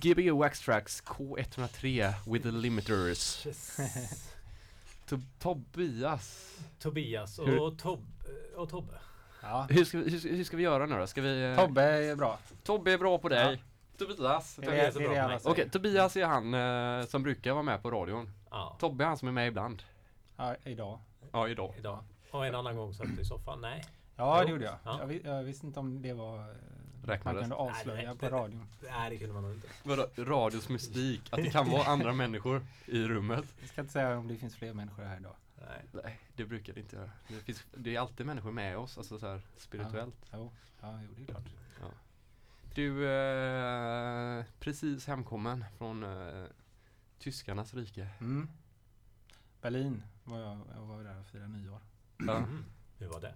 Gbg Wax Tracks K103 with the limiters. To Tobias. Tobias och, Hur- Tob och Tobbe. Ja. Hur ska, vi- hur, hur ska vi göra nu då? Ska vi... eh, Tobbe är bra. Tobbe är bra på dig. Tobias. Det är det, är Okej. Tobias är han eh, som brukar vara med på radion. Ja, Tobbe är han som är med ibland. Ja, idag. Ja, idag. idag. Och en annan gång satt i soffan. Nej. Ja, det gjorde jag. Ja. Jag, jag visste inte om det var... eh, Man Räknades. kunde avslöja Nej, på det- radion. Nej, det kunde man nog inte. Vadå, radios mystik? Att det kan vara andra människor i rummet? Jag ska inte säga om det finns fler människor här idag. Nej. Nej, det brukar det inte göra. Det, finns, det är alltid människor med oss, alltså så här spirituellt. Jo, ja, jo det är klart. Du, eh, precis hemkommen från eh, tyskarnas rike. Mm. Berlin var jag, jag var där och firade nyår. Ja. Mm. Hur var det?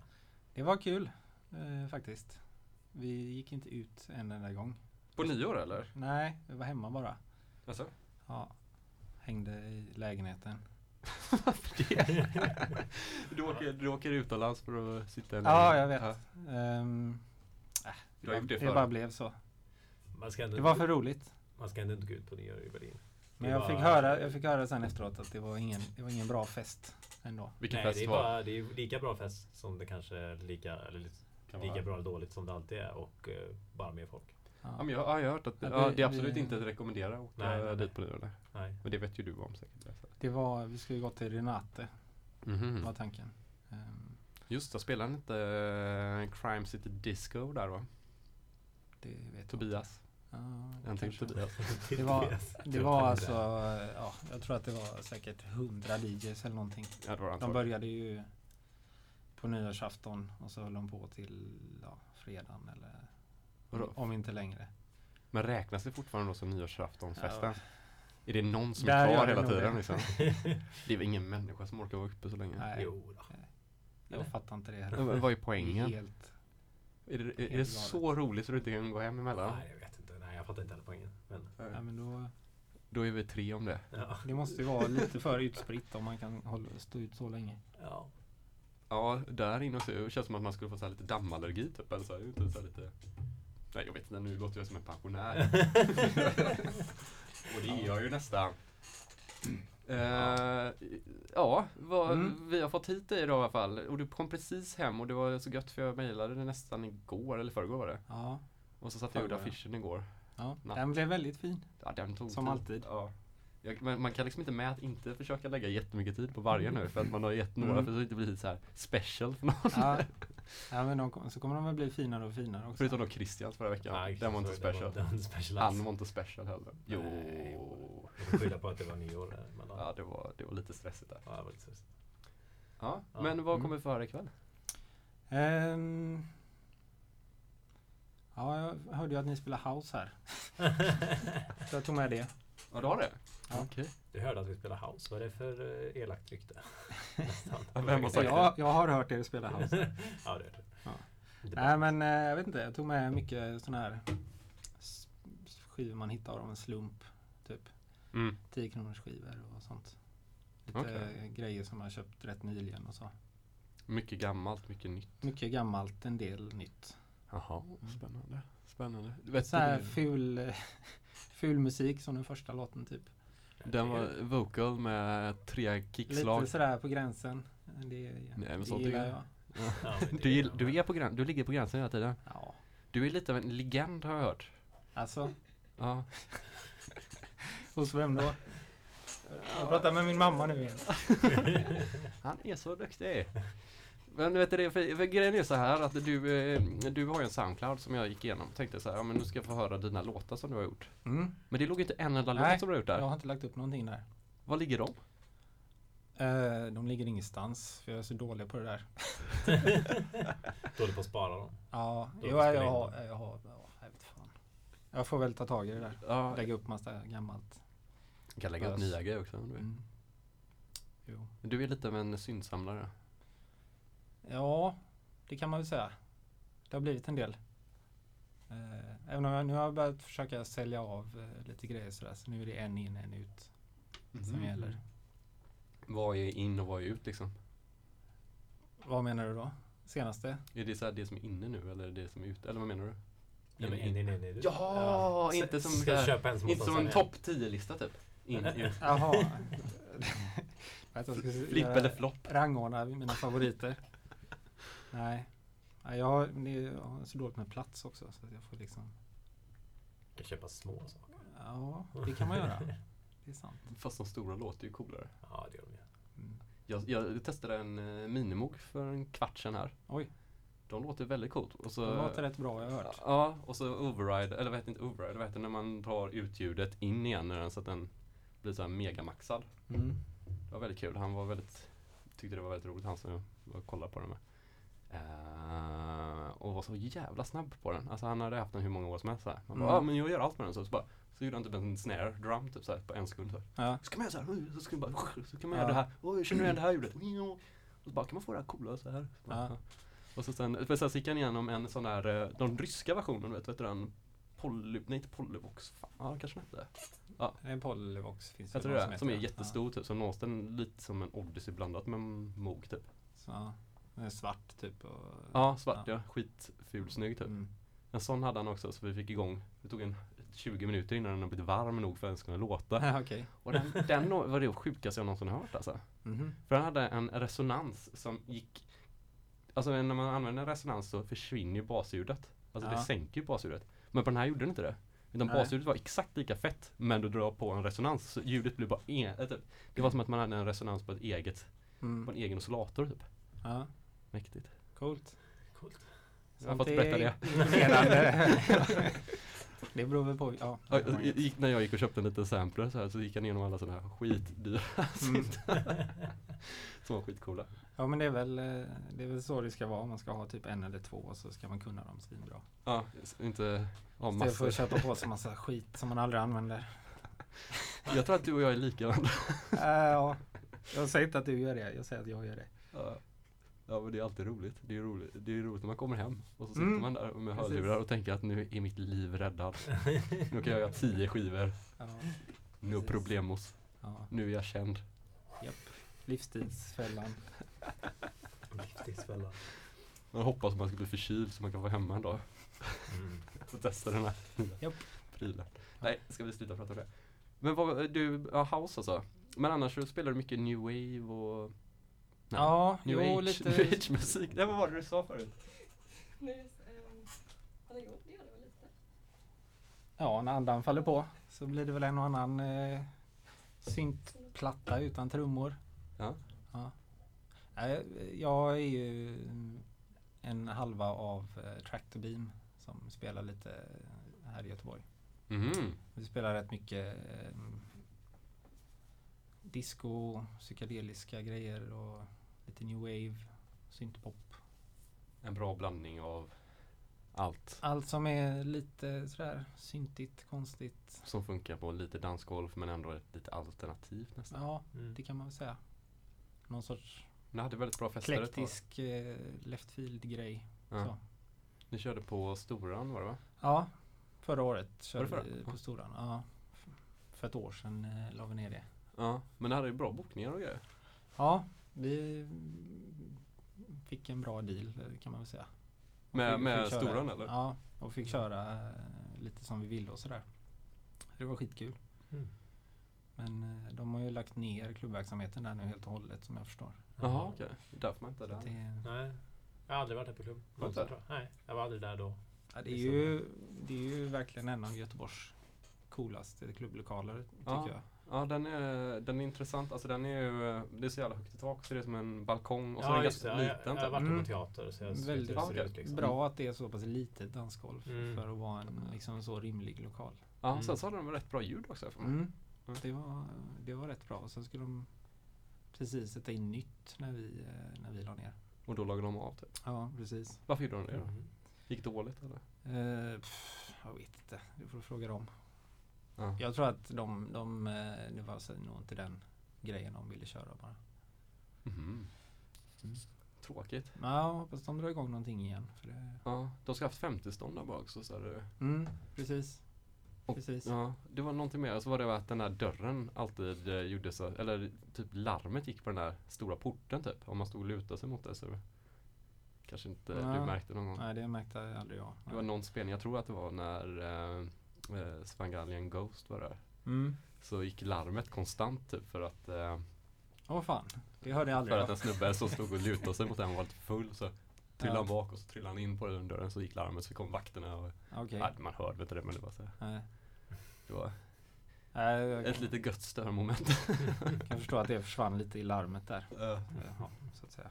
Det var kul eh, faktiskt. Vi gick inte ut en enda gång. På nyår eller? Nej, vi var hemma bara. Alltså? Ja. Hängde i lägenheten. Du åker, du åker utomlands för att sitta i Ja, jag vet. Ja. Ehm, äh, Du har gjort det det bara blev så. Man ska ändå, Det var för roligt. man ska ändå inte gå ut på nyår i Berlin. Men jag fick, höra, jag fick höra sen efteråt att det var ingen, det var ingen bra fest ändå. Vilken Nej, fest det är, var bara, det är lika bra fest som det kanske är lika, eller lite- Kan lika vara. bra eller dåligt som det alltid är och eh, bara mer folk. Ja, men jag, ja, jag har hört att Ja, ja, det är absolut vi- inte att rekommendera att åka Nej, dit på? Nej. Men det vet ju du om säkert. Det var, vi skulle gå till Renate, Mhm. var tanken. Ehm, Just det, spelar han inte eh, Crime City Disco där va? det vet jag Tobias? Ja, till kanske. Tobias. Det var, det var alltså, ja, jag tror att det var säkert 100 DJs eller någonting. Ja, det var De började ju på nyårsafton och så höll de på till ja, fredagen eller Vadå? om inte längre. Men räknas det fortfarande då som nyårsaftonsfesten? Ja. Är det någon som Där är kvar hela tiden det. liksom? Det är väl ingen människa som orkar vara uppe så länge? Nej, Jo då. jag fattar inte det heller. men Vad är poängen? Helt, Är det, är, är det så roligt så du inte kan gå hem emellan? Nej, jag vet inte. Nej, jag fattar inte heller poängen. Men, ja, men då, Då är vi tre om det. ja. det måste ju vara lite för utspritt om man kan hålla, stå ut så länge. ja. Ja, där inne så känns som att man skulle få så lite dammallergi typ. Eller så här, inte så lite... Nej, jag vet inte. Nu låter jag som en pensionär. Och det är jag ju nästan. Eh, ja, vad, Mm. vi har fått hit dig idag i alla fall. Och du kom precis hem och det var så gött för jag mejlade det nästan igår, eller förrgår var det. Ja, Och så satt jag och gjorde ja. affischen igår. ja. Natt. den blev väldigt fin. Ja, den tog Som tid. alltid. Ja. Jag, men man kan liksom inte med att inte försöka lägga jättemycket tid på varje nu för att man har gett några Mm. för att det inte blir så här special för någon. Ja, ja men de, så kommer de väl bli finare och finare också. Förutom då Christians förra veckan. Nej, den var inte special. Det var special Han alls. var inte special heller. Jo. Nej, skylla på att det var nyår eh, mellan. Ja, det var, det var lite stressigt där. Ja, det var lite stressigt. Ja, Ja. men vad Mm. kommer vi få höra ikväll? Ehm, ja, jag hörde ju att ni spelar house här. så jag tog med det. Ja, du har det? Ja. Okej. Du hörde att vi spelar house. Vad är det för eh, elakt rykte? Vem har sagt jag, jag har hört er spela house. Ja, det är det. Ja. Nej men eh, jag vet inte, jag tog med mycket sådana här skivor man hittar av en slump. Typ Mm. 10 kronors skivor och sånt. Lite Okej. grejer som jag köpt rätt nyligen och så. Mycket gammalt, mycket nytt. Mycket gammalt, en del nytt. Jaha, spännande. Spännande. Vet Så här du, ful, ful musik som den första låten typ. den var vocal med tre kickslag. Lite sådär på gränsen. Det, men det sånt gillar är- jag. Ja, det Du, gill, du, är på grän, du ligger på gränsen hela tiden. Ja, Du är lite av en legend har jag hört. alltså Ja. hos vem då? Jag pratar med min mamma nu igen. Han är så duktig. Men vet du det, för, för grejen är så här att du, eh, du har ju en Soundcloud som jag gick igenom. Tänkte så här, ja men nu ska jag få höra dina låtar som du har gjort. Mm. Men det låg inte en enda Nej, låt som du har gjort där. Jag har inte lagt upp någonting där. Var ligger de? Eh, de ligger ingenstans för jag är så dålig på det där. Dålig på att spara dem. Ja, jo, jag, in har, jag har, ja, jag vet fan. Jag får väl ta tag i det där. Ja, Lägga upp massa gammalt. jag kan lägga upp nya grejer också. om du vill. Mm. Jo. Du är lite av en syndsamlare. Ja, det kan man väl säga. Det har blivit en del. Eh, även om jag nu har börjat försöka sälja av eh, lite grejer sådär. Så nu är det en in, en ut som Mm. gäller. Vad är in och vad är ut liksom? Vad menar du då? Senaste? Är det så här det som är inne nu eller det som är ute? Eller vad menar du? Nej, men, nej, nej, nej, du- Ja, inte som, Ska jag köpa en som inte som en topp 10-lista typ. In, ut. Jaha. Flipp eller flopp. rangordna mina favoriter. Nej. Jag har, det- jag har så dåligt med plats också. Så att jag får liksom, Jag köpa små saker. ja, det kan man göra. Det är sant. Fast de stora låter ju coolare. Ja, det gör de ju. Mm. Jag, jag testade en uh, minimog för en kvart sedan här. Oj. De låter väldigt coolt. Och så, Det låter rätt bra, jag har hört. Ja, och så override, eller vad heter inte override, vad heter det när man tar ut ljudet in igen den så att den blir så här megamaxad. Mm. Det var väldigt kul. Han var väldigt, tyckte det var väldigt roligt, han som jag kollade på den med. Eh, och var så jävla snabb på den. Alltså han hade haft den hur många år som helst. Här. Man bara, Mm. ja men jag gör allt med den. Så, så, bara, så gjorde han typ en snare drum typ så här, på en sekund. Så. Ja. så kan man göra så här, så ska man bara, så kan man Ja. göra det här. Oj, känner du igen det här ljudet? Och så bara, kan man få det här coola så här. Så Ja. Och så sen, för sen gick han igenom en sån där, eh, den ryska versionen, vet, vet du den? Poly, nej inte Polyvox, fan, ja kanske den hette. En Polyvox finns Jag tror någon det, som är heter. jättestor typ, som någonstans lite som en Odyssey blandat med en Moog typ. Ja. Så, ja. Är svart typ. Och, Ja, svart ja, skitful snygg typ. Mm. En sån hade han också så vi fick igång, det tog en 20 minuter innan den hade blivit varm nog för att den skulle låta. Ja, Okej. Och den, den var det sjukaste jag någonsin hört alltså. Mhm. För han hade en resonans som gick Alltså när man använder en resonans så försvinner ju basljudet. Alltså Ja. det sänker ju basljudet. Men på den här gjorde den inte det. Utan Nej. basljudet var exakt lika fett men du drar på en resonans. Så ljudet blev bara en, äh, typ. Det var som att man hade en resonans på ett eget, på Mm. en egen oscillator typ. Ja, Mäktigt. coolt. Coolt. Jag har fått berätta det. det beror väl på, ja. Ja, gick, när jag gick och köpte en liten sampler så, här, så gick jag igenom alla sådana här skitdyra Mm. som var skitcoola. Ja men det är, väl, eh, det är väl så det ska vara. Man ska ha typ en eller två och så ska man kunna dem svinbra. Ja, inte ha Istället för massor. att köpa på sig massa skit som man aldrig använder. Jag tror att du och jag är. Äh, ja, jag säger inte att du gör det. Jag säger att jag gör det. Ja. Ja men det är alltid roligt. Det är roligt, det är roligt när man kommer hem och så sitter Mm. man där med Precis. hörlurar och tänker att nu är mitt liv räddad. Nu kan jag göra tio skivor. Ja, No problemos. ja. Nu är jag känd. Livstidsfällan. Livstidsfällan. Man hoppas att man ska bli förkyld så man kan vara hemma en dag. Mm. Så testa den här Japp. prylen. Nej, ska vi sluta prata om det? Men vad, du, ja, house alltså. Men annars så spelar du mycket new wave och Nej. Ja, new, jo, age, lite. new age musik. Nej, vad var det du sa förut? Nu, ehm, ja, jo, det gör det väl lite. Ja, när andan faller på så blir det väl en och annan eh, syntplatta utan trummor. Ja. Ja. Jag är ju en halva av eh, Tractor Beam som spelar lite här i Göteborg. Mhm. Vi spelar rätt mycket eh, disco, psykedeliska grejer och lite new wave, syntpop. En bra blandning av allt Allt som är lite sådär syntigt, konstigt. som funkar på lite dansgolf men ändå ett lite alternativt nästan. Ja, Mm. det kan man väl säga. Någon sorts Ni hade väldigt bra fester eklektisk eh, left field grej. Ja. Så. Ni körde på Storan var det va? Ja, förra året körde förra? vi på Storan. Ja. För ett år sedan eh, la vi ner det. Ja, men ni hade ju bra bokningar och grejer. Ja, vi fick en bra deal kan man väl säga. Och Med, fick- med fick Storan eller? Ja, och fick köra eh, lite som vi ville och sådär. Det var skitkul. Mm. Men eh, de har ju lagt ner klubbverksamheten där nu helt och hållet som jag förstår. Jaha okej, det är därför man inte är där. det, Nej, jag har aldrig varit där på klubb. Någonsin. Nej, jag var aldrig där då. ja, det, är ju, det är ju verkligen en av Göteborgs coolaste klubblokaler tycker Ja. jag. Ja den är, den är intressant, alltså den är ju, det är så jävla högt i tak så det är som en balkong och så är Ja, den det. ganska Ja, jag, liten. jag har typ. varit Mm. på teater så jag Väldigt det ut, liksom. Bra att det är så pass litet dansgolv Mm. för att vara en liksom, så rimlig lokal. Ja, Mm. sen så hade de rätt bra ljud också för mig. Mm. Mm. Det, var, det var rätt bra. Och sen skulle de precis sätta in nytt när vi, eh, när vi la ner. Och då lagade de av typ. Ja, precis. Varför gjorde de det då? Mm. Gick dåligt eller? Eh, pff, jag vet inte, det får du fråga dem. Ja. Jag tror att de, de eh, det var så, nog inte den grejen de ville köra bara. Mhm. Mm. Tråkigt. Men jag hoppas de drar igång någonting igen. För det, Ja, de ska haft 50-stånd där bak så, är det mm, precis. Och- precis. Ja, det var någonting mer. Så var det att den där dörren alltid eh, gjorde så, eller typ larmet gick på den där stora porten typ. Om man stod och lutade sig mot det så kanske inte Ja. du märkte någon gång. Nej, det märkte aldrig jag. Det var någon spelning, jag tror att det var när eh, eh, Svangalien Ghost var där. Mm. Så gick larmet konstant typ för att eh, Åh fan, det hörde jag aldrig. För att jag. en snubbe som stod och lutade sig mot den var lite full så trillade han bak och så trillade han in på den dörren så gick larmet så kom vakterna och Okej. ja, man hörde inte det men det var så här, Nej. det var Nej, jag ett lite gött störmoment. kan förstå att det försvann lite i larmet där. Ja. Ja, så att säga.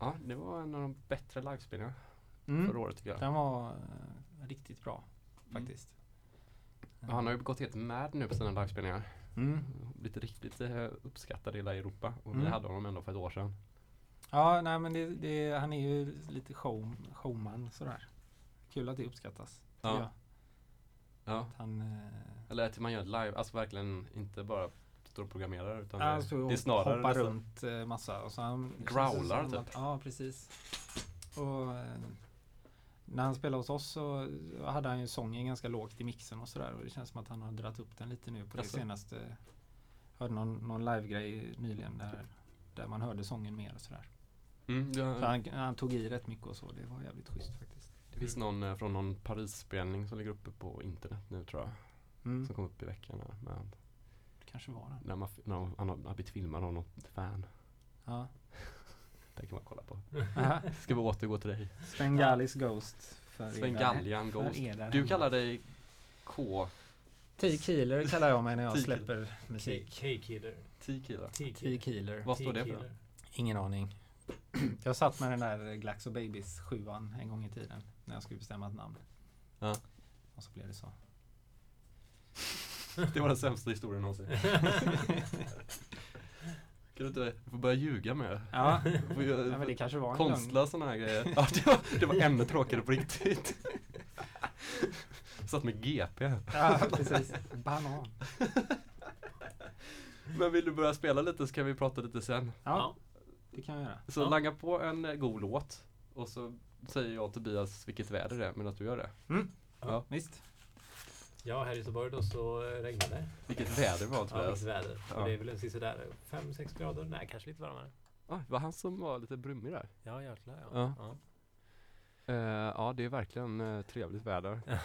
Ja, det var en av de bättre livespelningarna Mm. förra året tycker jag. Den var eh, riktigt bra faktiskt. Och Han har ju gått helt mad nu på sina livespelningar. Mm. Blivit riktigt eh, uppskattad i hela Europa. Och vi Mm. hade honom ändå för ett år sedan. Ja, nej men det, det, han är ju lite show, showman sådär. Kul att det uppskattas. Ja. jag. Ja. Att han, eh, Eller att man gör live, alltså verkligen inte bara står och programmerar utan alltså, det, det är snarare hoppar runt eh, massa. Och så han, Growlar, typ. att- Ja, precis. Och eh, när han spelade hos oss så hade han ju sången ganska lågt i mixen och sådär. Och det känns som att han har dragit upp den lite nu på det Jaså? senaste. Hörde någon, någon live-grej nyligen där, där man hörde sången mer och sådär. Mm, det, Så han, han tog i rätt mycket och så. Det var jävligt schysst faktiskt. det finns någon eh, från någon Paris-spelning som ligger uppe på internet nu tror jag. Mm. Som kom upp i veckan. här, Men Det kanske var den. när, man, när han har blivit filmad av något fan. Ja. Det kan man kolla på. Ska vi återgå till dig? Svengalis Ghost Sven Gallian Var Ghost. den Du kallar dig K. T-Keeler kallar jag mig när jag släpper musik. T-killar. T-Keeler. Vad står det för? Ingen aning. Jag satt med den där Glaxo Babies sjuan en gång i tiden när jag skulle bestämma ett namn. Ja. Och så blev det så. Det var den sämsta historien någonsin. kan du inte du får börja ljuga med? Ja, göra- ja men det kanske var en Konstla sådana här grejer. Ja, det var, det var ännu tråkigare på riktigt. Satt med GP. Ja, precis. Banan. Men vill du börja spela lite så kan vi prata lite sen. Ja, det kan jag göra. Så Ja. langa på en eh, god låt. Och så säger jag och Tobias vilket väder det är, men att du gör det. Ja. Visst. Ja, här i Göteborg då så eh, regnar det. Vilket väder det var Ja, Tobias. vilket väder. Ja. Det är väl en sisådär 5-6 grader. Nej, kanske lite varmare. Ah, det var han som var lite brummig där. Ja, jäklar ja. Ja. ja. Eh, ja, det är verkligen eh, trevligt väder.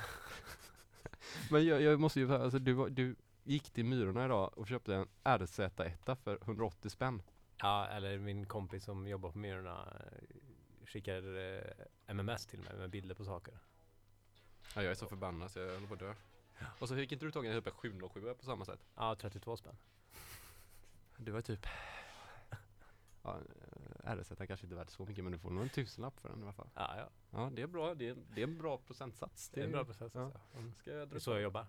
Men jag, jag måste ju säga, alltså, du, du gick till Myrorna idag och köpte en RZ1 för 180 spänn. Ja, eller min kompis som jobbar på Myrorna eh, skickar eh, MMS till mig med bilder på saker. Ja, jag är så förbannad så jag håller på att dö. Och så fick inte du tag i en typ 707 på samma sätt? Ja, 32 spänn. Du var typ Ja, eh, RZ kanske inte är värt så mycket men du får nog en tusenlapp för den i alla fall. Ja, ja. Ja, det är bra. Det är, det är en bra procentsats. Det är en bra process. ja. Alltså. Mm. Ska jag Det är så jag jobbar.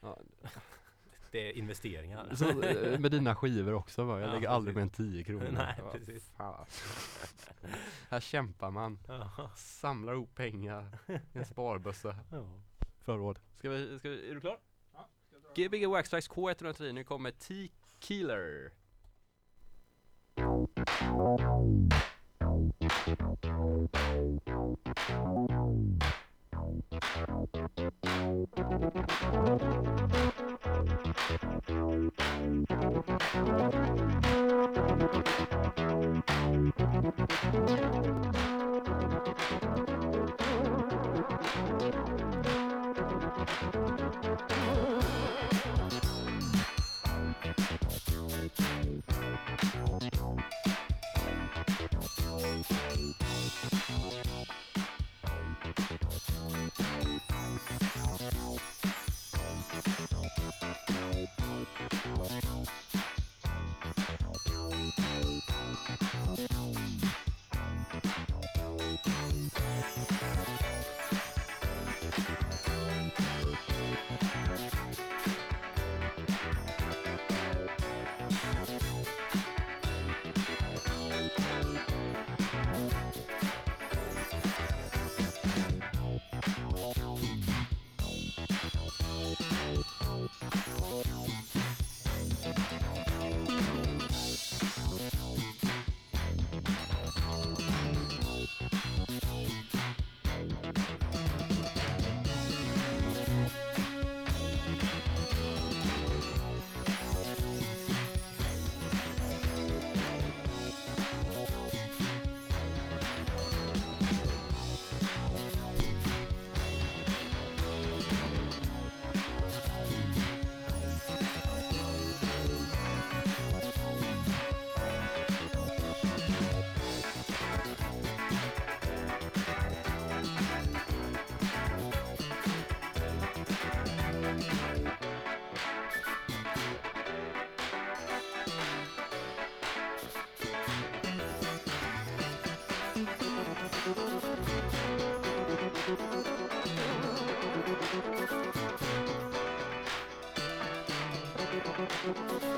Ja. Det är investeringar. Så, eh, med dina skivor också va? Jag Ja, lägger aldrig mer än 10 kronor. Nej, Ja, precis. fan. Här kämpar man. Ja. Samlar ihop pengar i en sparbössa. Ja förråd. Ska vi, ska vi, är du klar? Ja. Gbg Waxtrax K110, nu kommer T-Killer. Thank you. Thank Thank you.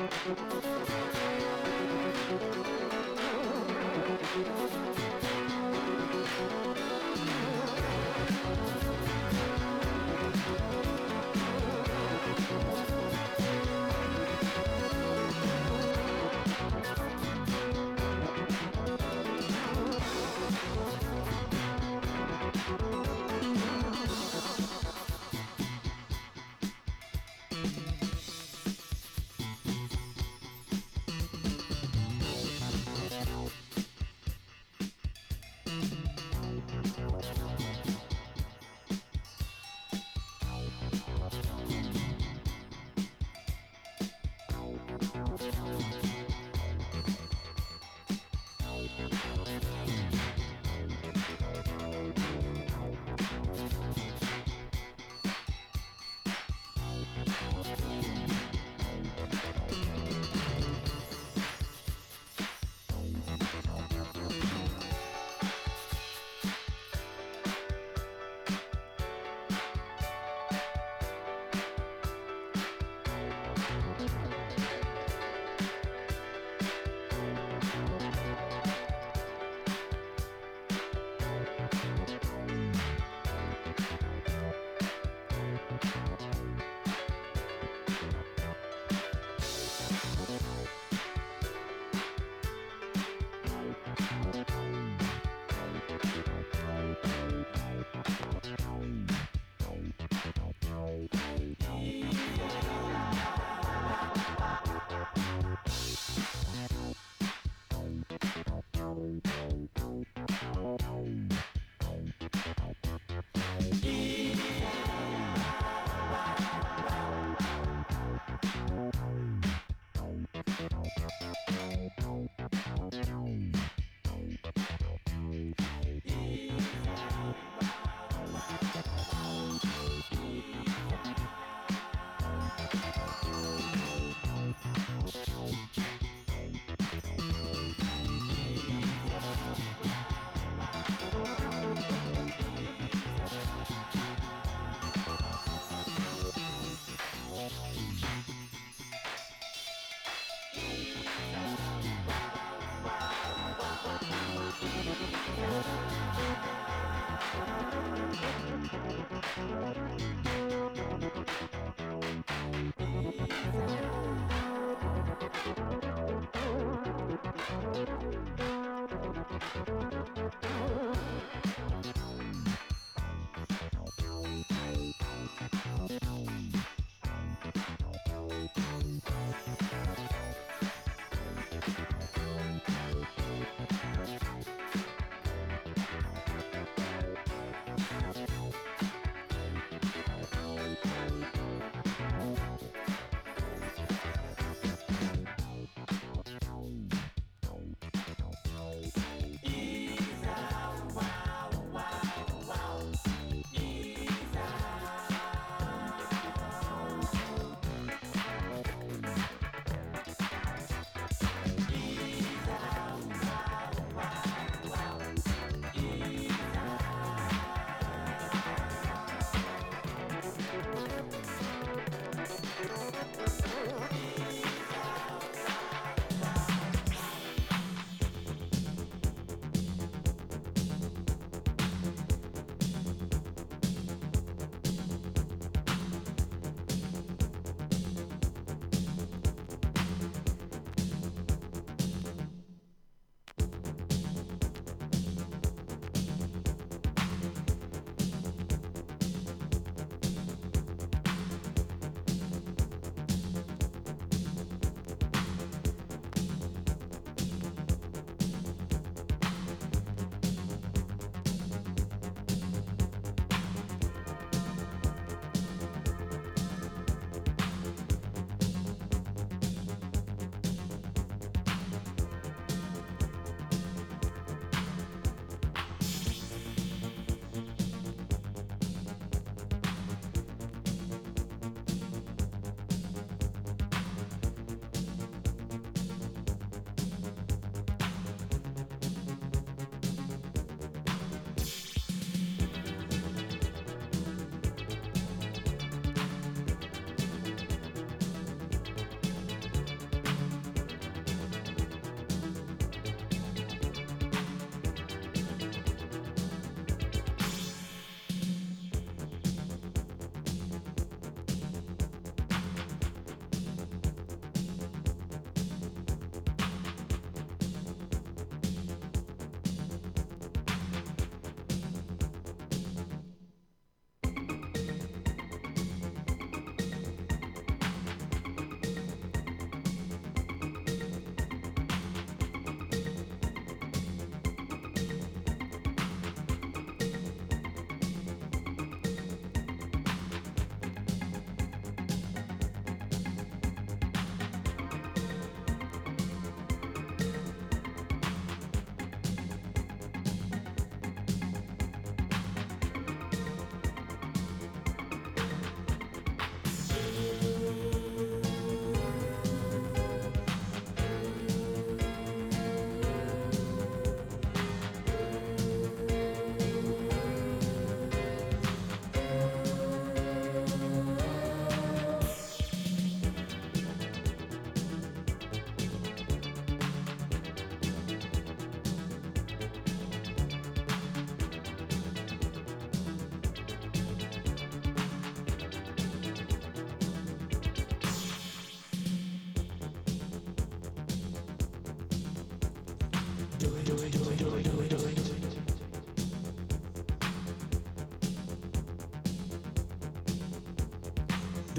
Thank you.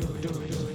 Oh,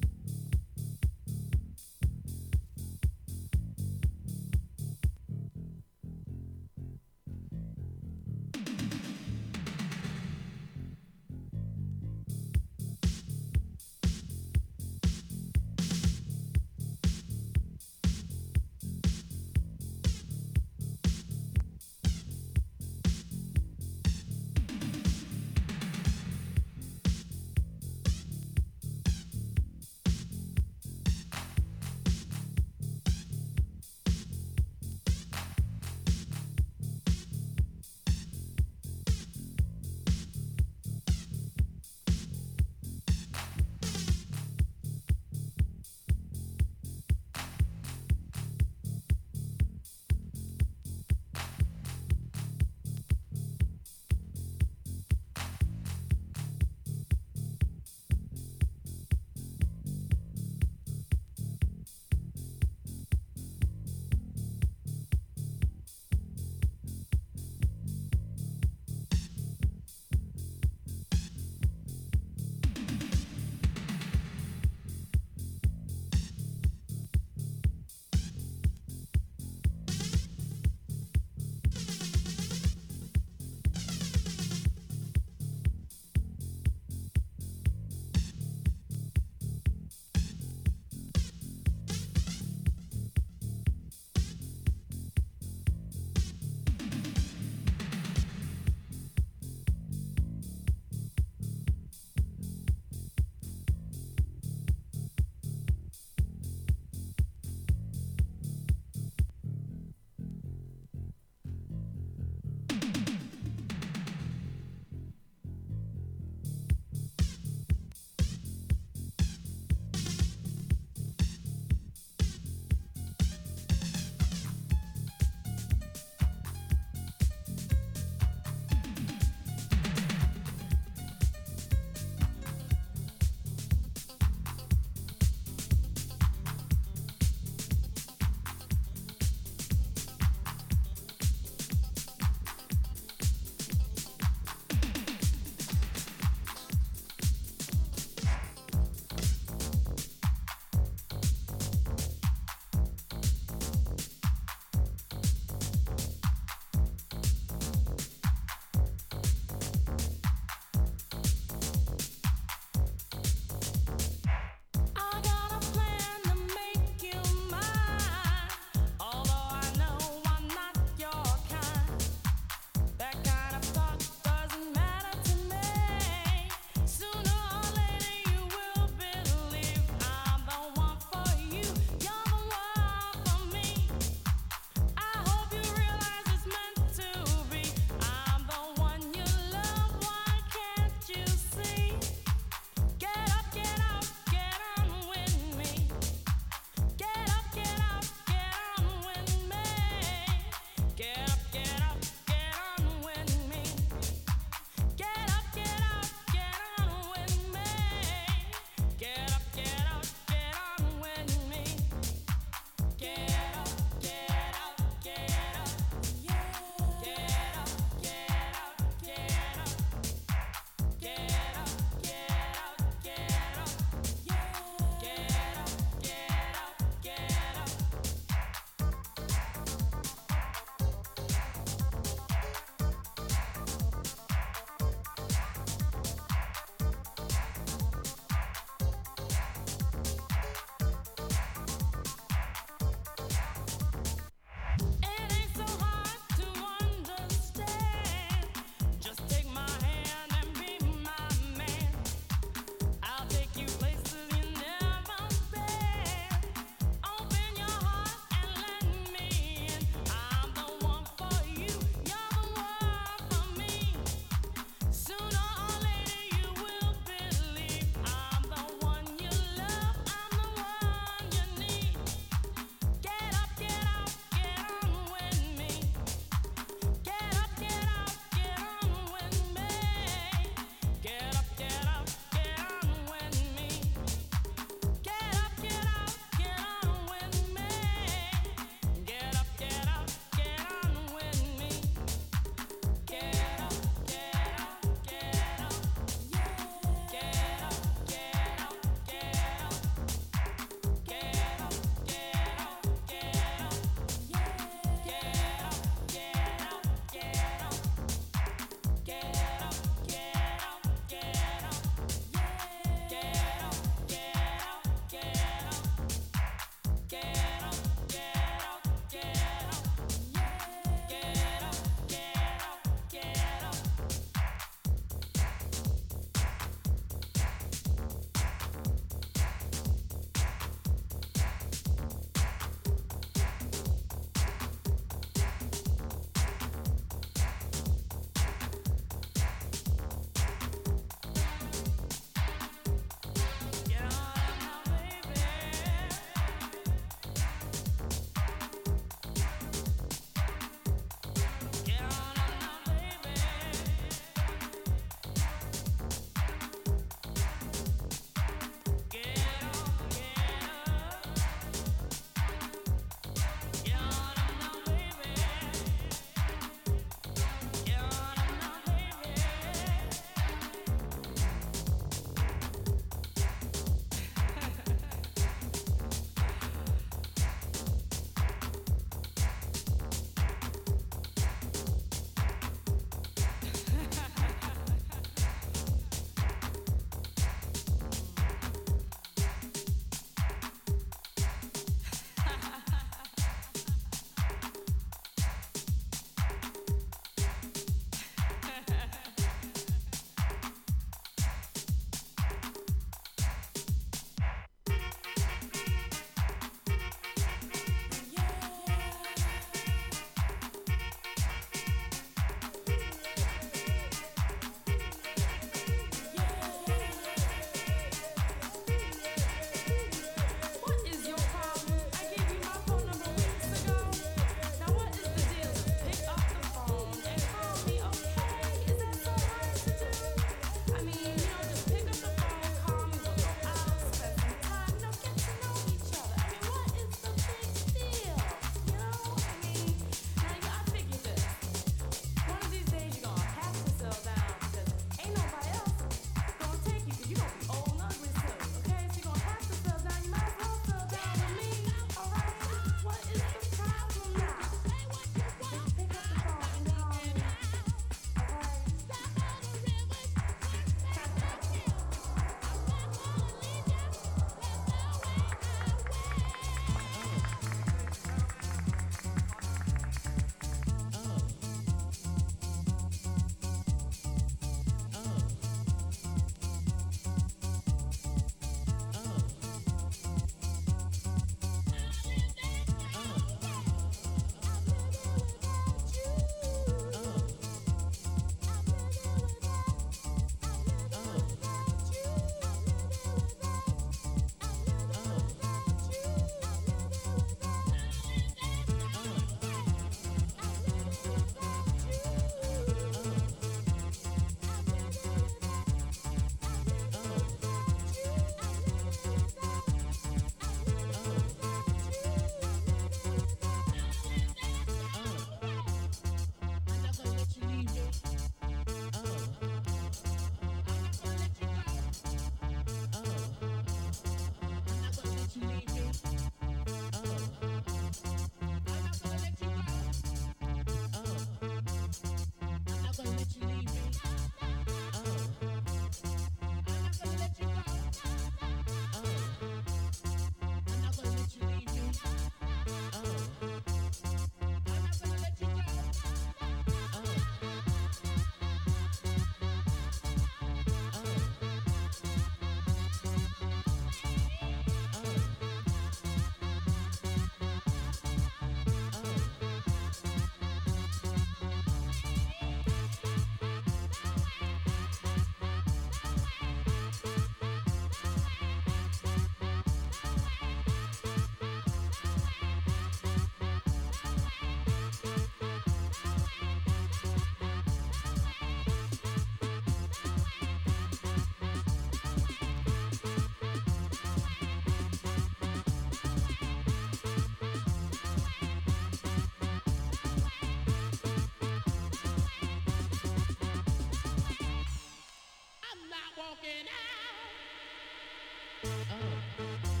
Oh.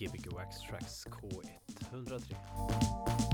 Gbg Wax Tracks K103.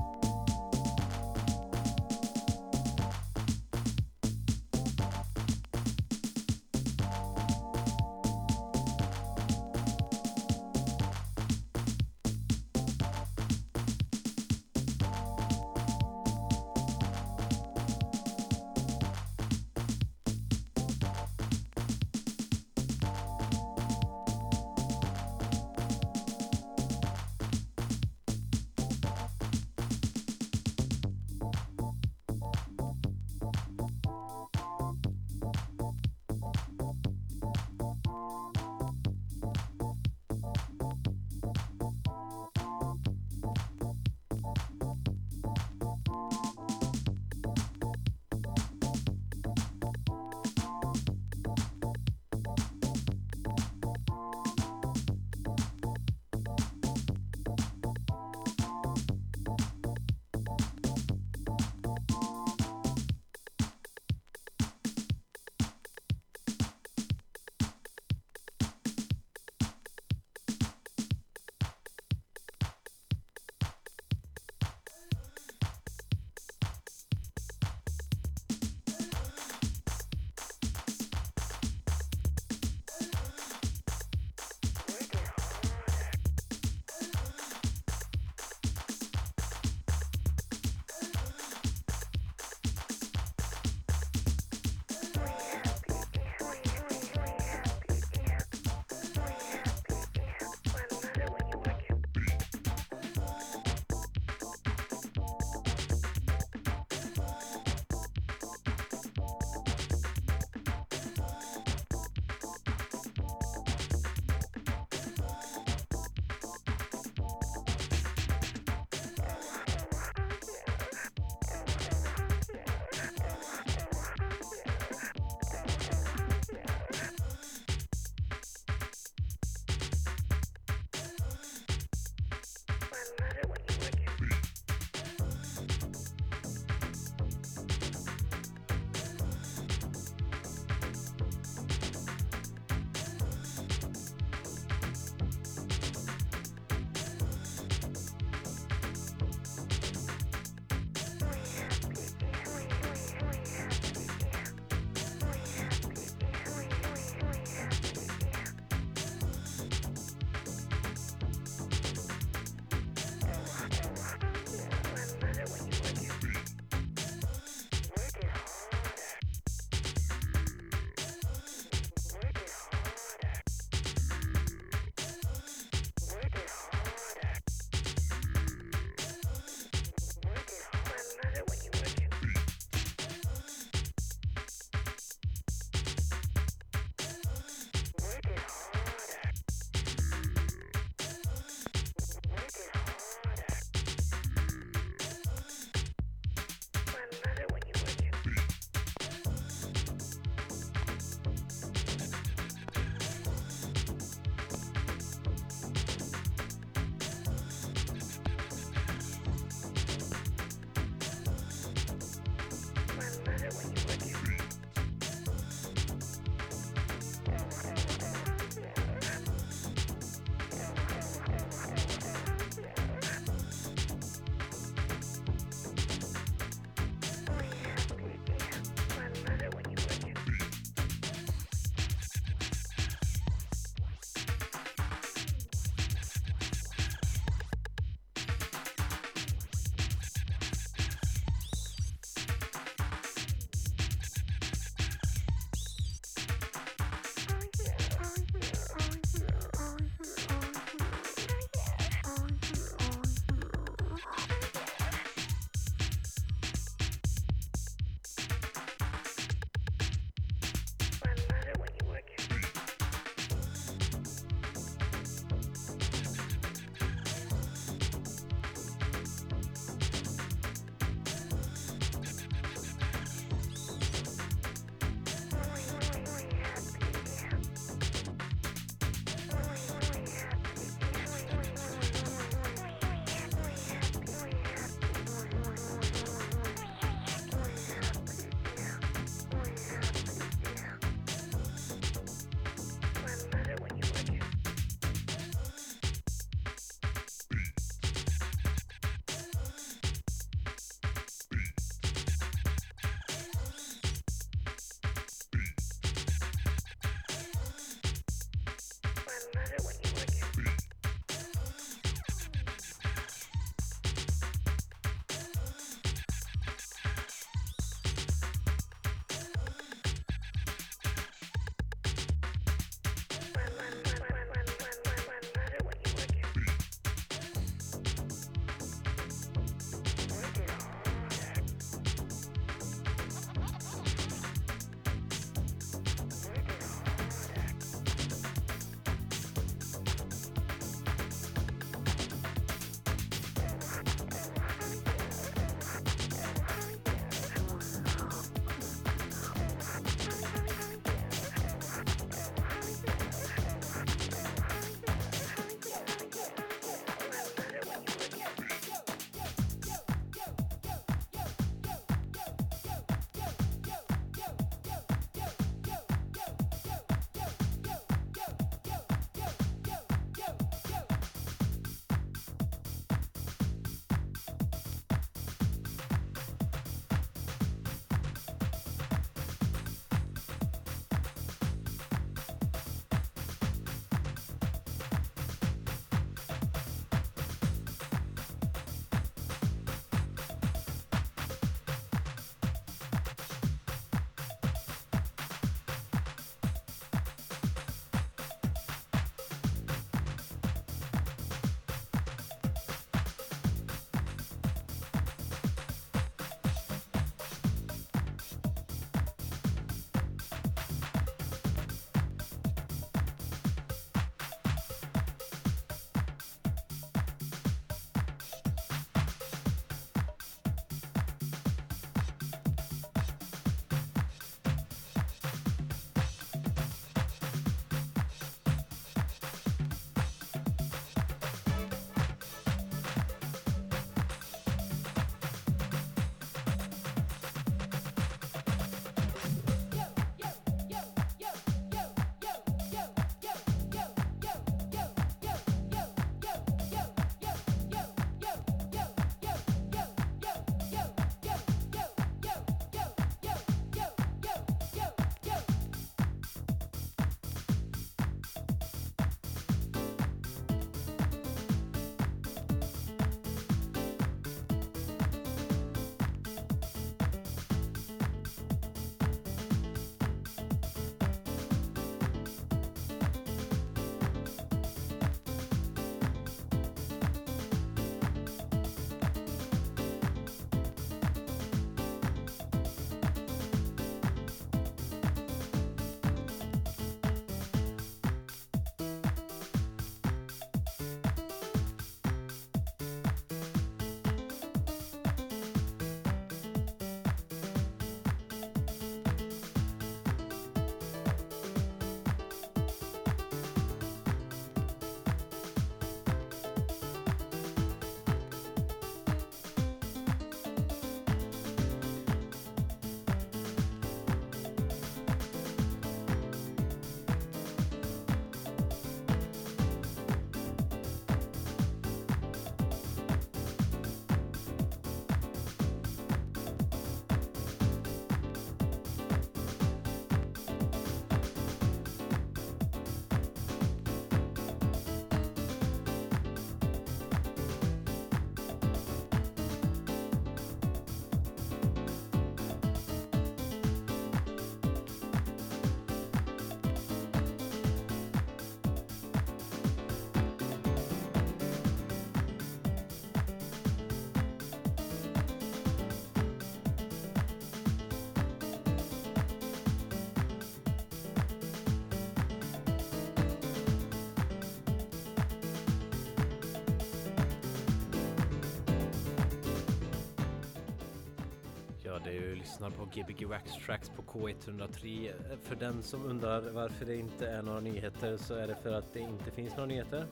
Lyssnar på Gbg Wax Tracks på K103. För den som undrar varför det inte är några nyheter så är det för att det inte finns några nyheter.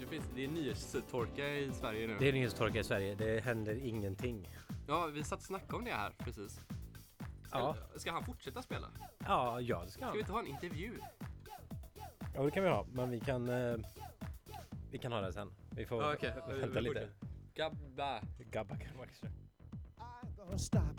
Det, finns, det är nyhetstorka i Sverige nu. Det är nyhetstorka i Sverige, det händer ingenting. Ja, vi satt och snackade om det här precis. Ska, Ja. ska han fortsätta spela? Ja, ja det ska Ska han. vi inte ha en intervju? Ja, det kan vi ha, men vi kan... Eh, vi kan ha det sen. Vi får Ja, okej. vänta lite. Gabba. Gabba. I'm gonna stop.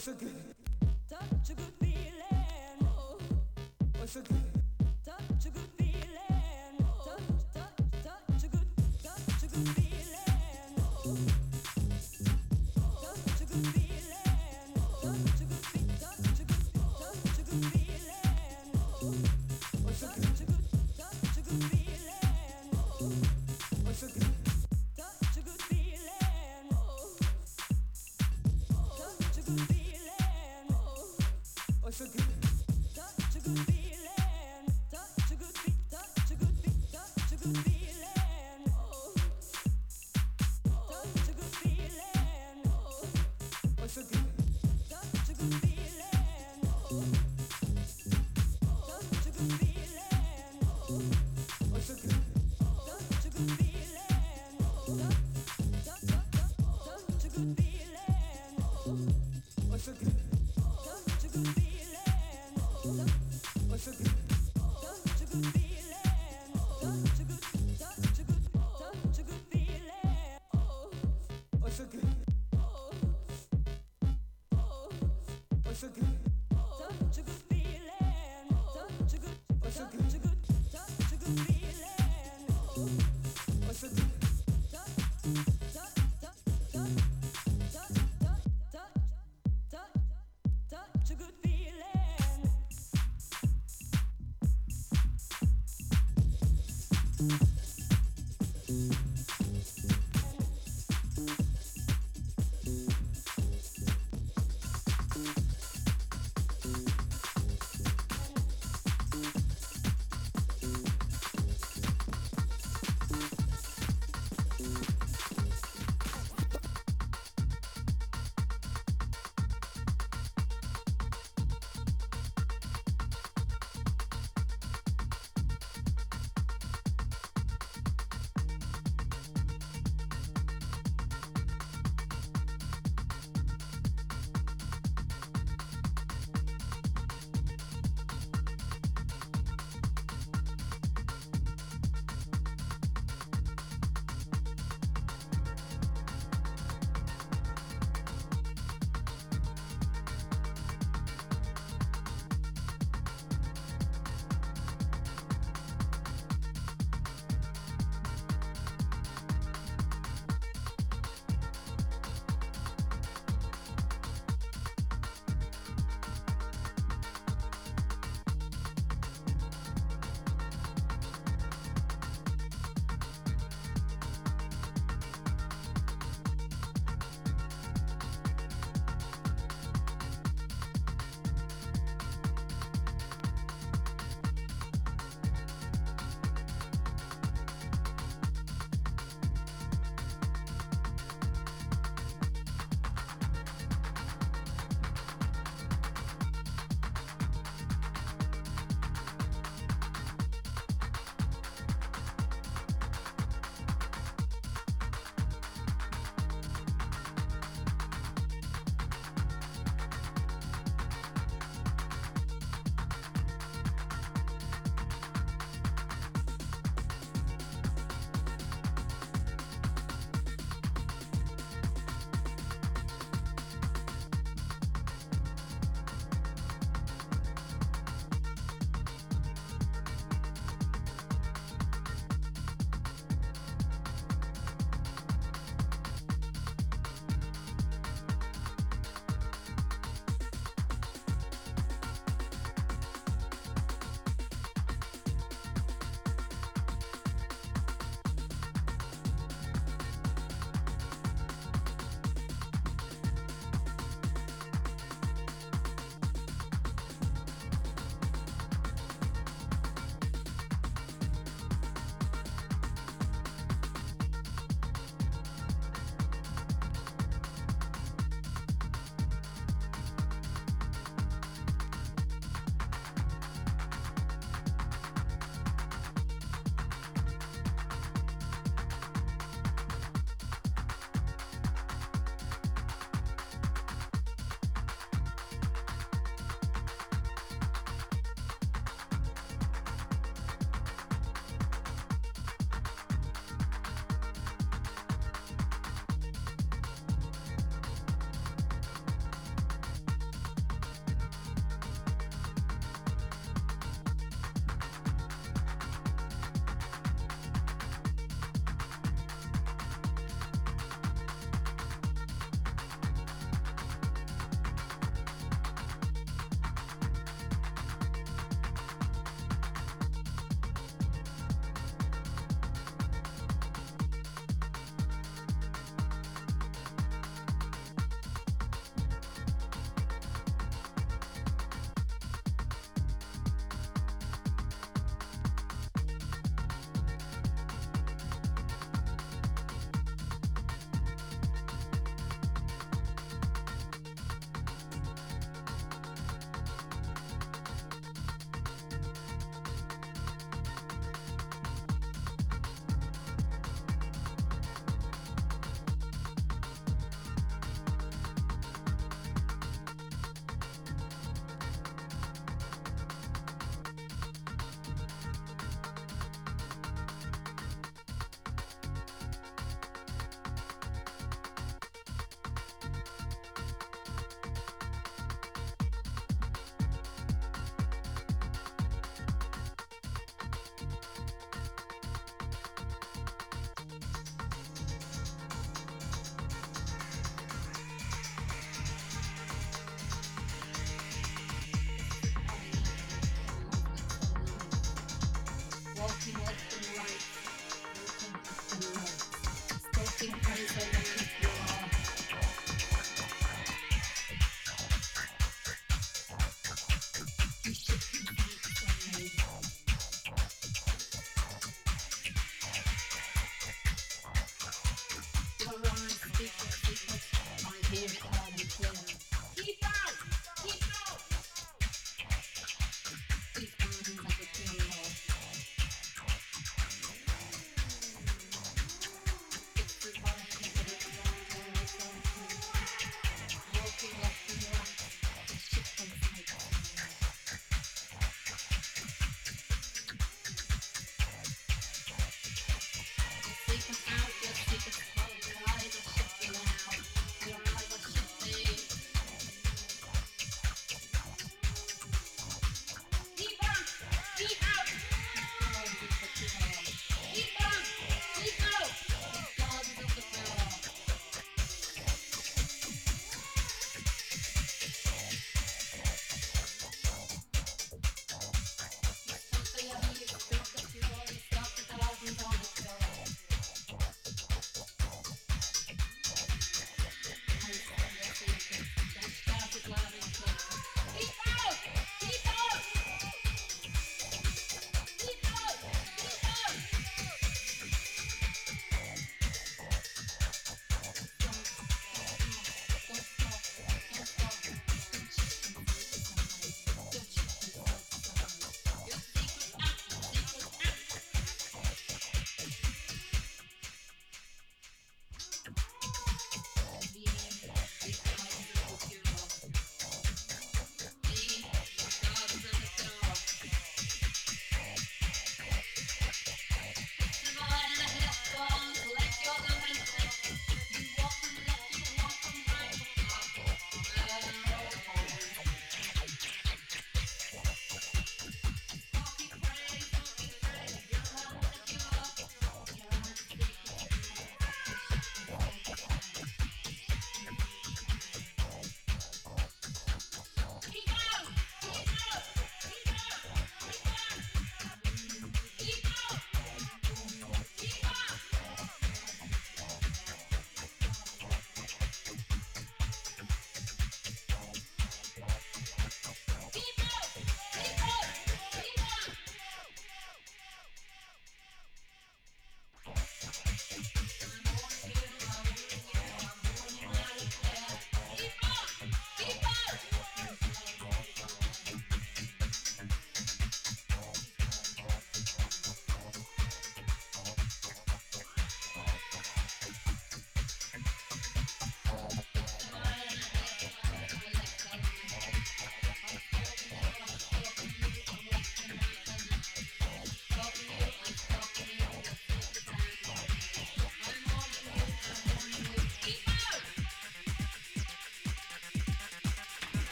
once again.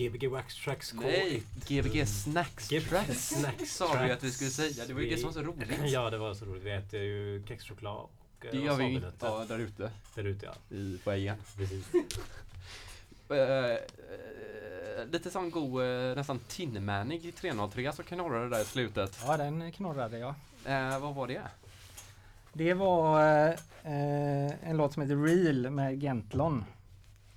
Gbg Wax Tracks K. Nej, Gbg Snacks Gbg Tracks. Snacks Sa vi att vi skulle säga. Det var ju det som var så roligt. Ja, det var så roligt. Vi äter ju kexchoklad och eh, Det gör vi ju wasabi-nötter ja, där ute där ute. Ja. i foajén. Precis. Eh, eh, lite sån god, eh, nästan tinmanig i 303 så knorrade det där i slutet. Ja, den knorrade jag. Eh, vad var det? Det var eh, en låt som heter Real med Gentlon.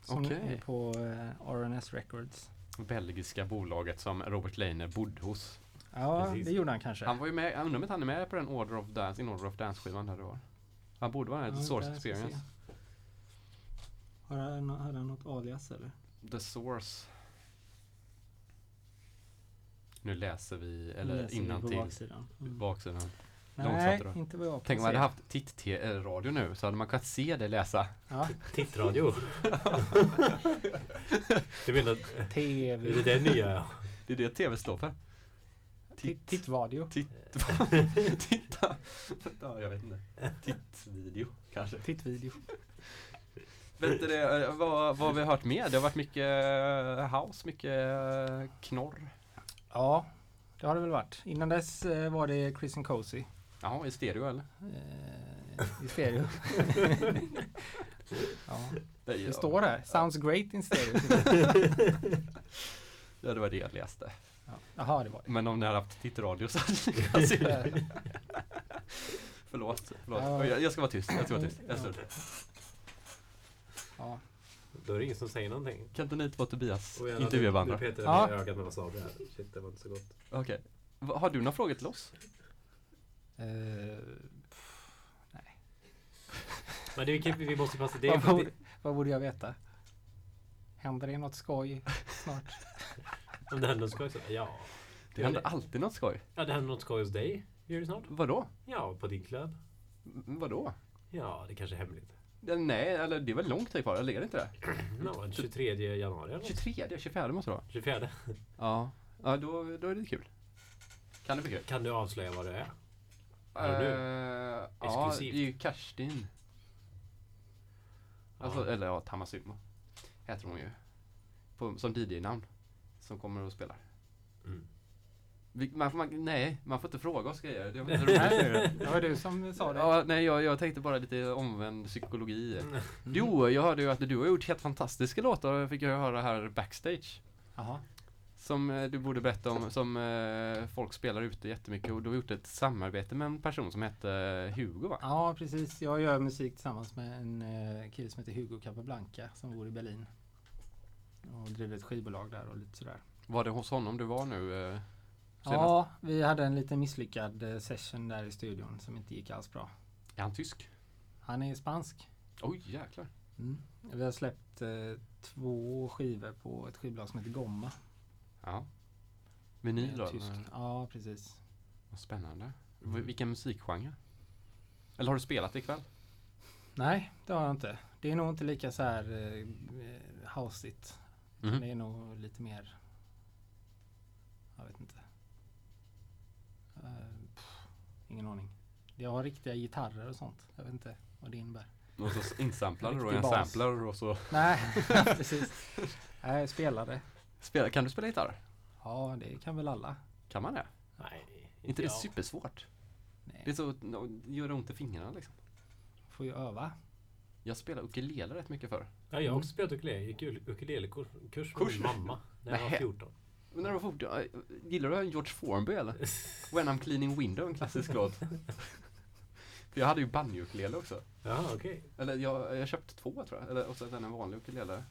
Som Okej. är på eh, RNS Records. Belgiska bolaget som Robert Leiner bodde hos. Ja, Precis. det gjorde han kanske. Han var ju med, jag undrar om inte han är med på den Order of Dance, in Order of Dance-skivan där det var. Han borde vara med, Ja, The Source vi Experience. Har han, hade han något alias eller? The Source. Nu läser vi, eller läser vi innan på baksidan. Mm. baksidan. Nej, inte vad jag Tänk om man hade haft titt-radio nu så hade man kunnat se det läsa. Ja, Tittradio. du menar, är TV. det det nya? Det är det tv står för. Titt- Tittradio. Titt. Titta. Ja, jag vet inte. Tittvideo kanske. Tittvideo. Vet du det, eh, vad, vad har vi hört mer? Det har varit mycket eh, house, mycket eh, knorr. Ja, det har det väl varit. Innan dess var det Chris and Cozy. Ja, i stereo eller? Eh, I stereo. ja, Det, det står där. Sounds great in stereo. Ja, det var det jag läste. Ja. Jaha, det var det. Men om ni hade haft tittradio så hade ni kunnat se det. Förlåt. förlåt. Ja. Jag, jag ska vara tyst. Jag ska vara tyst. Jag ska vara Ja. tyst. Ja. Då är det ingen som säger någonting. Kan inte ni två Tobias intervjua varandra? Nu petar Ja. jag i ögat med wasabi här. Shit, det var inte så gott. Okej. Va- Har du några frågor till oss? Eh, Men det är kul, vi måste passa. Det vad, borde, det, vad borde jag veta? Händer det något skoj snart? om det händer något skoj så, ja. Det händer alltid något skoj. Ja, det händer något skoj hos dig. Gör det snart? Vadå? Ja, på din klubb. M- Vadå? Ja, det kanske är hemligt. Ja, Nej, eller det är väl lång tid kvar, eller är det inte det? Ja, den 23 januari eller något. 23, 24 måste det vara. 24. Ja, ja då, då är det kul. Kan det bli kul? Kan du avslöja vad det är? Är det Eh, ja, det är ju Kerstin. Alltså, Ja. eller ja, Tamasumo. Heter hon ju. På, som DJ-namn. Som kommer och spelar. Mm. Vi, man, man, nej, man får inte fråga oss grejer. Det var inte roligt. Det var du som sa det. ja, nej, jag, jag tänkte bara lite omvänd psykologi. Mm. Jo, jag hörde ju att du har gjort helt fantastiska låtar, fick jag höra här backstage. Jaha. Som eh, du borde berätta om, som eh, folk spelar ute jättemycket och du har gjort ett samarbete med en person som heter Hugo va? Ja, precis. Jag gör musik tillsammans med en eh, kille som heter Hugo Capablanca som bor i Berlin. och driver ett skivbolag där och lite sådär. Var det hos honom du var nu? Eh? Ja, vi hade en lite misslyckad eh, session där i studion som inte gick alls bra. Är han tysk? Han är spansk. Oj jäklar. Mm. Vi har släppt eh, två skivor på ett skivbolag som heter Gomma. Ja. Vinyl då? Tysk. Ja, precis. Vad spännande. V- Vilken musikgenre? Eller har du spelat ikväll? Nej, det har jag inte. Det är nog inte lika så här eh, houseigt. Mhm. Det är nog lite mer Jag vet inte. Eh, pff, ingen aning. Jag har riktiga gitarrer och sånt. Jag vet inte vad det innebär. Och så insamplar du då en sampler och så Nej, precis. Nej, jag spelade. Spelar, Kan du spela gitarr? Ja, det kan väl alla. Kan man det? Nej, inte det är jag. supersvårt? Det är Nej, så, det gör ont i fingrarna liksom. får ju öva. Jag spelade ukulele rätt mycket förr. Ja, jag har också spelat ukulele. Jag gick ul- ukulelekurs med Kurs? min mamma när jag var Nähä. 14. Men när du var fort, ja, gillar du George Formby eller? When I'm cleaning window, en klassisk låt. För jag hade ju banjo-ukulele också. Ja, okej. Eller jag, jag köpte två tror jag. Eller och sen en vanlig ukulele.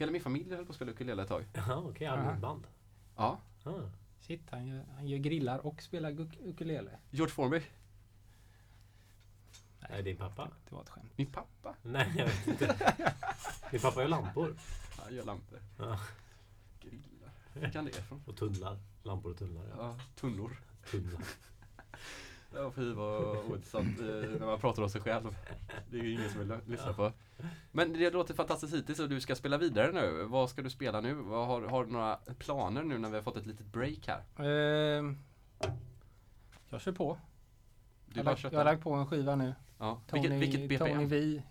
Hela min familj höll på att spela ukulele ett tag. Jaha, okej. Allmänband. Ja. Ah. Shit, han gör, han gör grillar och spelar uk- ukulele. George Formby, Nej, din pappa? Det var ett skämt. min pappa. Nej, jag vet inte. Din pappa gör lampor. Han gör lampor. Ja. Grillar. Var kan det ifrån? Och tunnlar. Lampor och tunnlar. Ja. Ja, tunnor. Tunnlar. Ja, fy vad ointressant eh, när man pratar om sig själv. Det är ju ingen som vill lyssna på. Men det låter fantastiskt hittills och du ska spela vidare nu. Vad ska du spela nu? Vad har, har du några planer nu när vi har fått ett litet break här? Ehm, jag kör på. Du Jag, bara har lagt- jag har köttar. lagt på en skiva nu. Ja. Tony, Vilket, vilket BPM? Tony V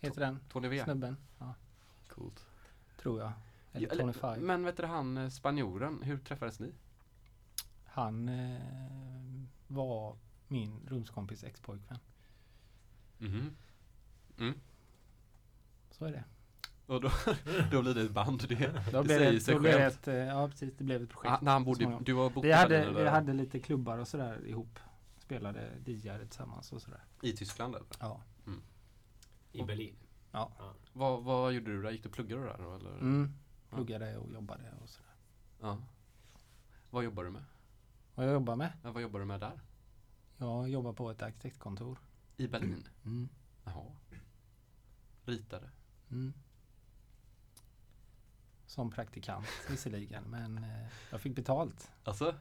heter den. Tony V? Snubben. Ja, Coolt. tror jag. Eller Ja, Tony Five. Men vet du han eh, spanjoren, hur träffades ni? Han eh, var min rumskompis ex-pojkvän. Mhm. Mm. Så är det. Och då, då blir det ett band. Det, Då det blev säger det, sig då blev det självt. ett, eh, ja precis, det blev ett projekt. Ah, när han bodde, du bott vi, hade, vi hade lite klubbar och sådär ihop. Spelade DJare tillsammans och sådär. I Tyskland eller? Ja. I Berlin. Ja. Vad, vad gjorde du där? Gick du och pluggade där eller? Mm. Pluggade och jobbade och sådär. Ja. Vad jobbar du med? Vad jag jobbar med? Ja, vad jobbar du med där? Jag jobbar på ett arkitektkontor. I Berlin? Mm. Jaha. Ritare? Mm. Som praktikant visserligen, men eh, jag fick betalt. Alltså?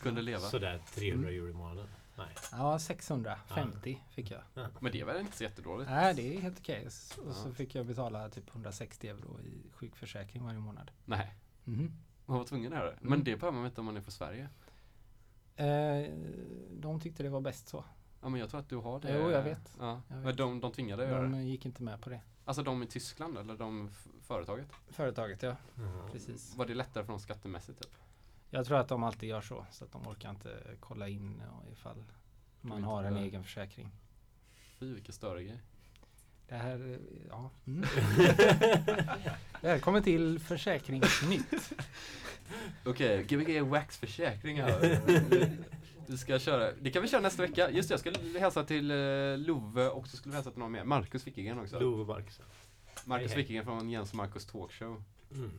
Kunde leva? Sådär 300 Mm. euro i månaden. Nej. Ja, 650 fick jag. Men det väl inte så jättedåligt? Nej, det är helt okej. Och så Ja. fick jag betala typ 160 euro i sjukförsäkring varje månad. Nej. Mhm. Man var tvungen att göra det. Men Mm. det behöver man inte om man är från Sverige. Eh, de tyckte det var bäst så. Ja men jag tror att du har det. Jo, jag vet. Ja. Jag vet. Men de, de tvingade dig att göra det? De gick inte med på det. Alltså de i Tyskland eller de företaget? Företaget ja, Ja. precis. Var det lättare för dem skattemässigt typ? Jag tror att de alltid gör så. Så att de orkar inte kolla in ja, ifall man har en det. egen försäkring. Fy vilken störig grej. Det här, eh, ja. Mm. Välkommen till Försäkringsnytt. Okej, Gbg Wax försäkring här. Du ska köra, det kan vi köra nästa vecka. Just det, jag skulle hälsa till eh, Love och så skulle vi hälsa till någon mer. Marcus Wickingen också. Love Marcus. Marcus hej. Wickingen från Jens och Marcus Talkshow. Mm.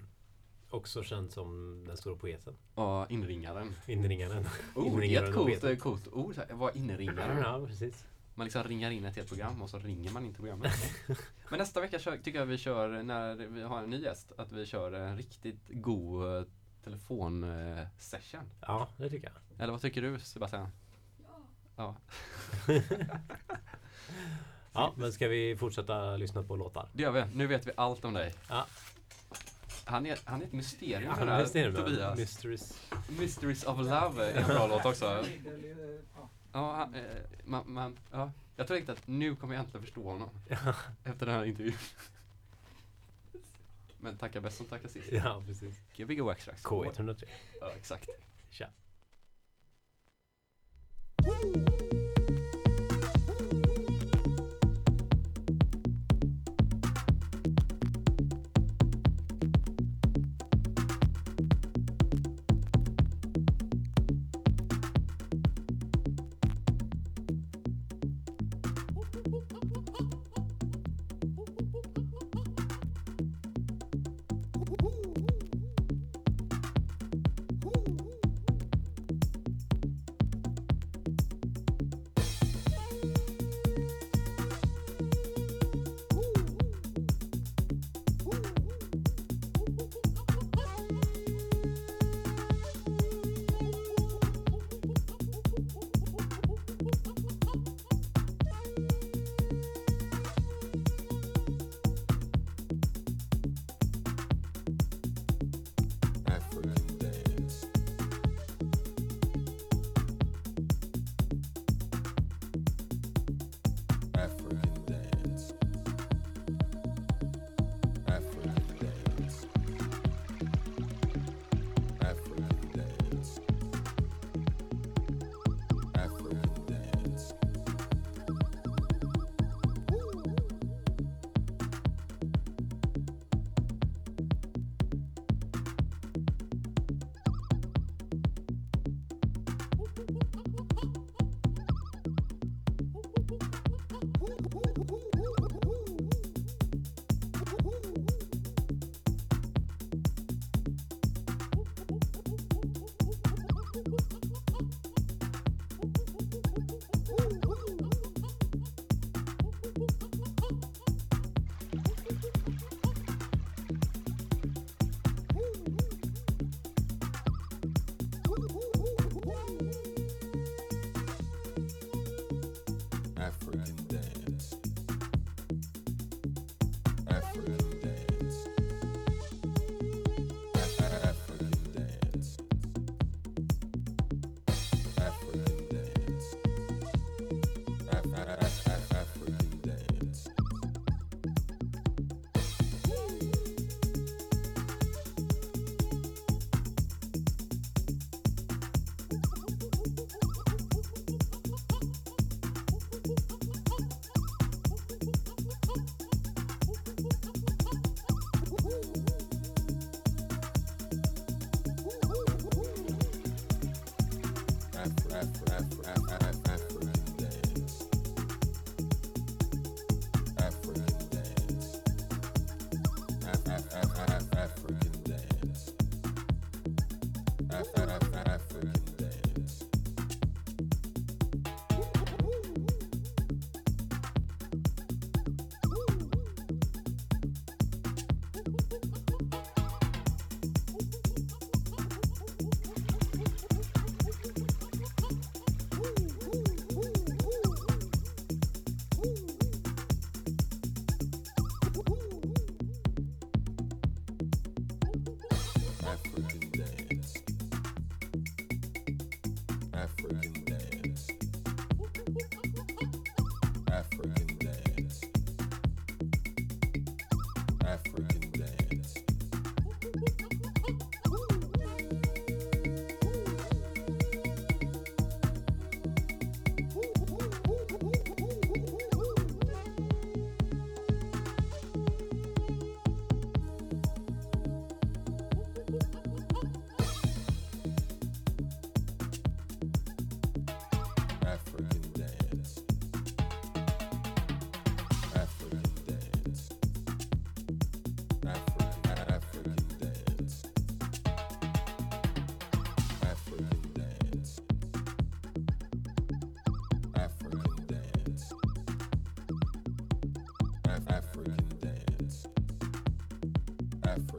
Också känd som den stora poeten. Ja, inringaren. Inringaren. Oh, det är Inringaren ett coolt, eh, coolt ord. Vad inringaren. Ja, precis. Man liksom ringar in ett helt program och så ringer man inte programmet. Men nästa vecka kör, tycker jag vi kör, när vi har en ny gäst, att vi kör en riktigt god eh, telefonsession. Ja, det tycker jag. Eller vad tycker du Sebastian? Ja, Ja, men ska vi fortsätta lyssna på låtar? det gör vi. Nu vet vi allt om dig. Ja. Han är, han är ett mysterium Ja, den men här. Tobias. Mysteries. Mysteries of Love är en bra låt också. Ja, han, eh, man, man, ja. Jag tror riktigt att nu kommer jag äntligen förstå honom. Efter den här intervjun. Men tacka bäst som tackar sist. Ja, precis. Gbg Wax strax. K103. Ja, exakt. Tja.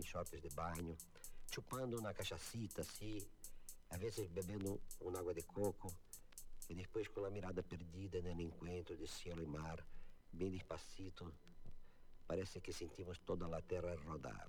em shoppings de banho, chupando na cachacita, assim, às vezes bebendo uma água de coco, e depois com a mirada perdida né, no encontro de cielo e mar, bem despacito, parece que sentimos toda a terra rodar.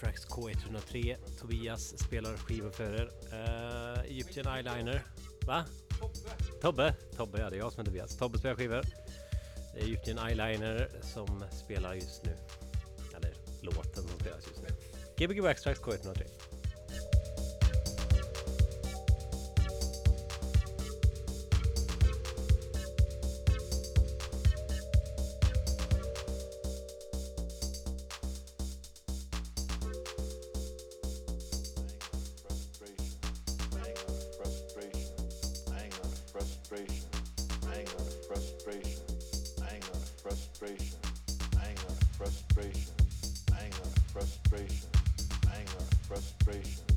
Tracks K103. Tobias spelar skivor för er. Uh, Egyptian Eyeliner. Va? Tobbe! Tobbe, ja det är jag som är Tobias. Tobbe spelar skivor. Det är Egyptian Eyeliner som spelar just nu. Eller låten som spelas just nu. Gbg Wax Tracks K103. frustration, anger, frustration.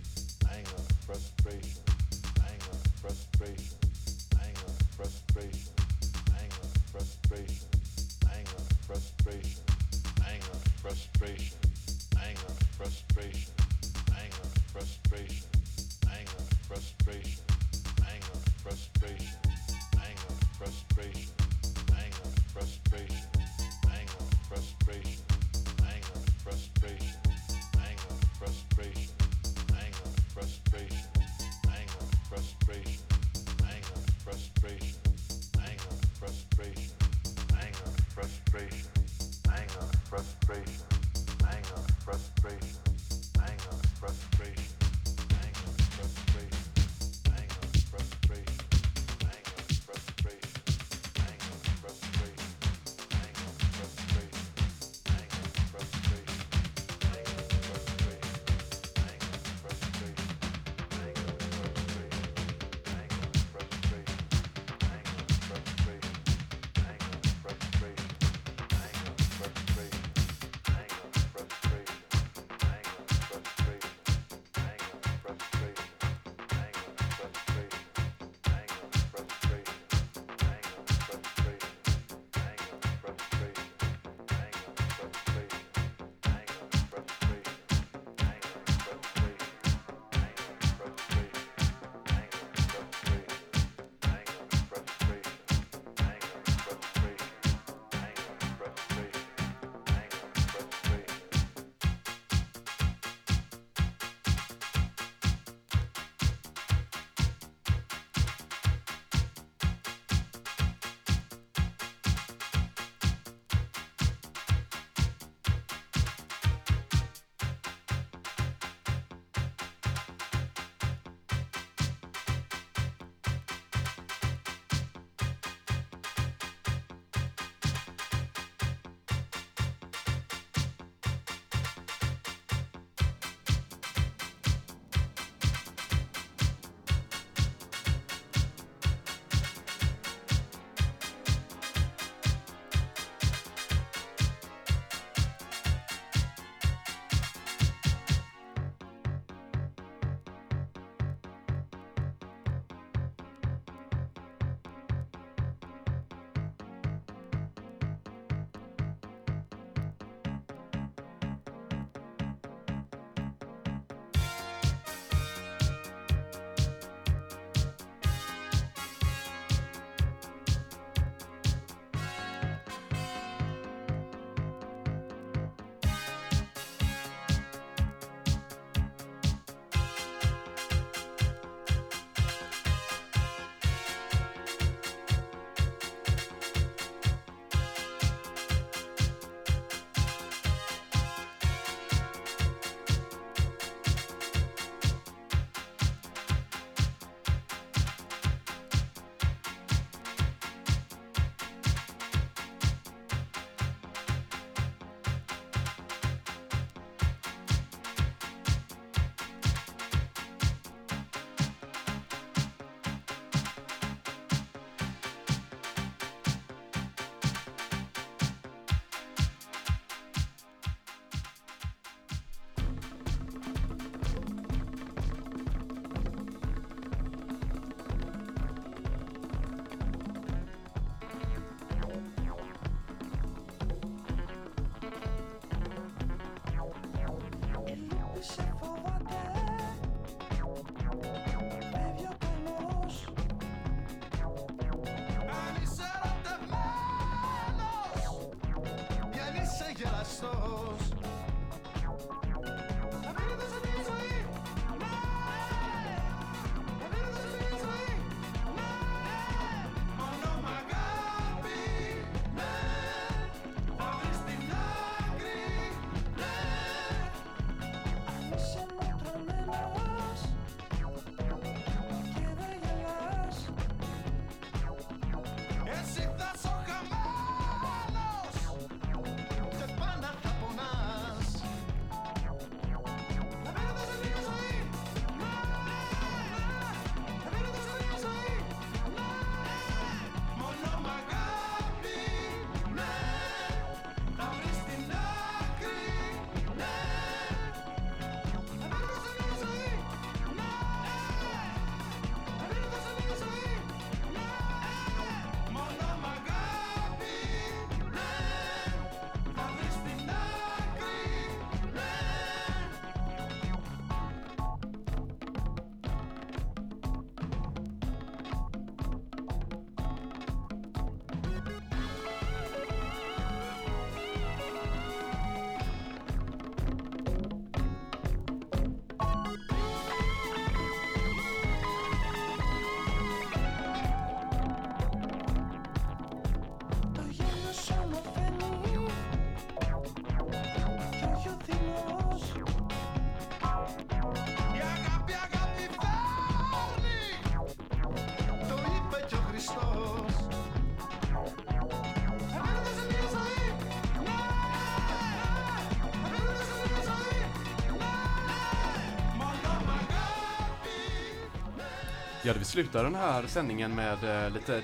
Ja, vi slutar den här sändningen med eh, lite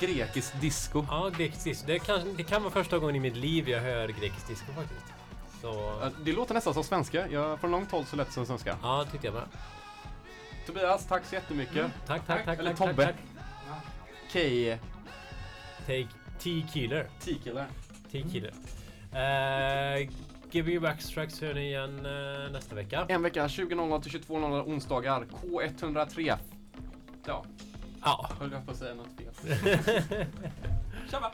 grekisk disco. Ja, grekisk disco. Det kan, det kan vara första gången i mitt liv jag hör grekisk disco faktiskt. Så, Ja, Det låter nästan som svenska. Jag, från långt håll så lät det som svenska. ja, tyckte jag med. Tobias, tack så jättemycket. Tack, tack, tack. Eller tack, Tobbe. Tack, K. Take T-Killer. T-killer. T-Killer. Uh, Give you back strax hör ni igen eh, nästa vecka. En vecka 20.00 till 22.00 onsdagar. K103. Höll jag på att säga något fel. Tjaba!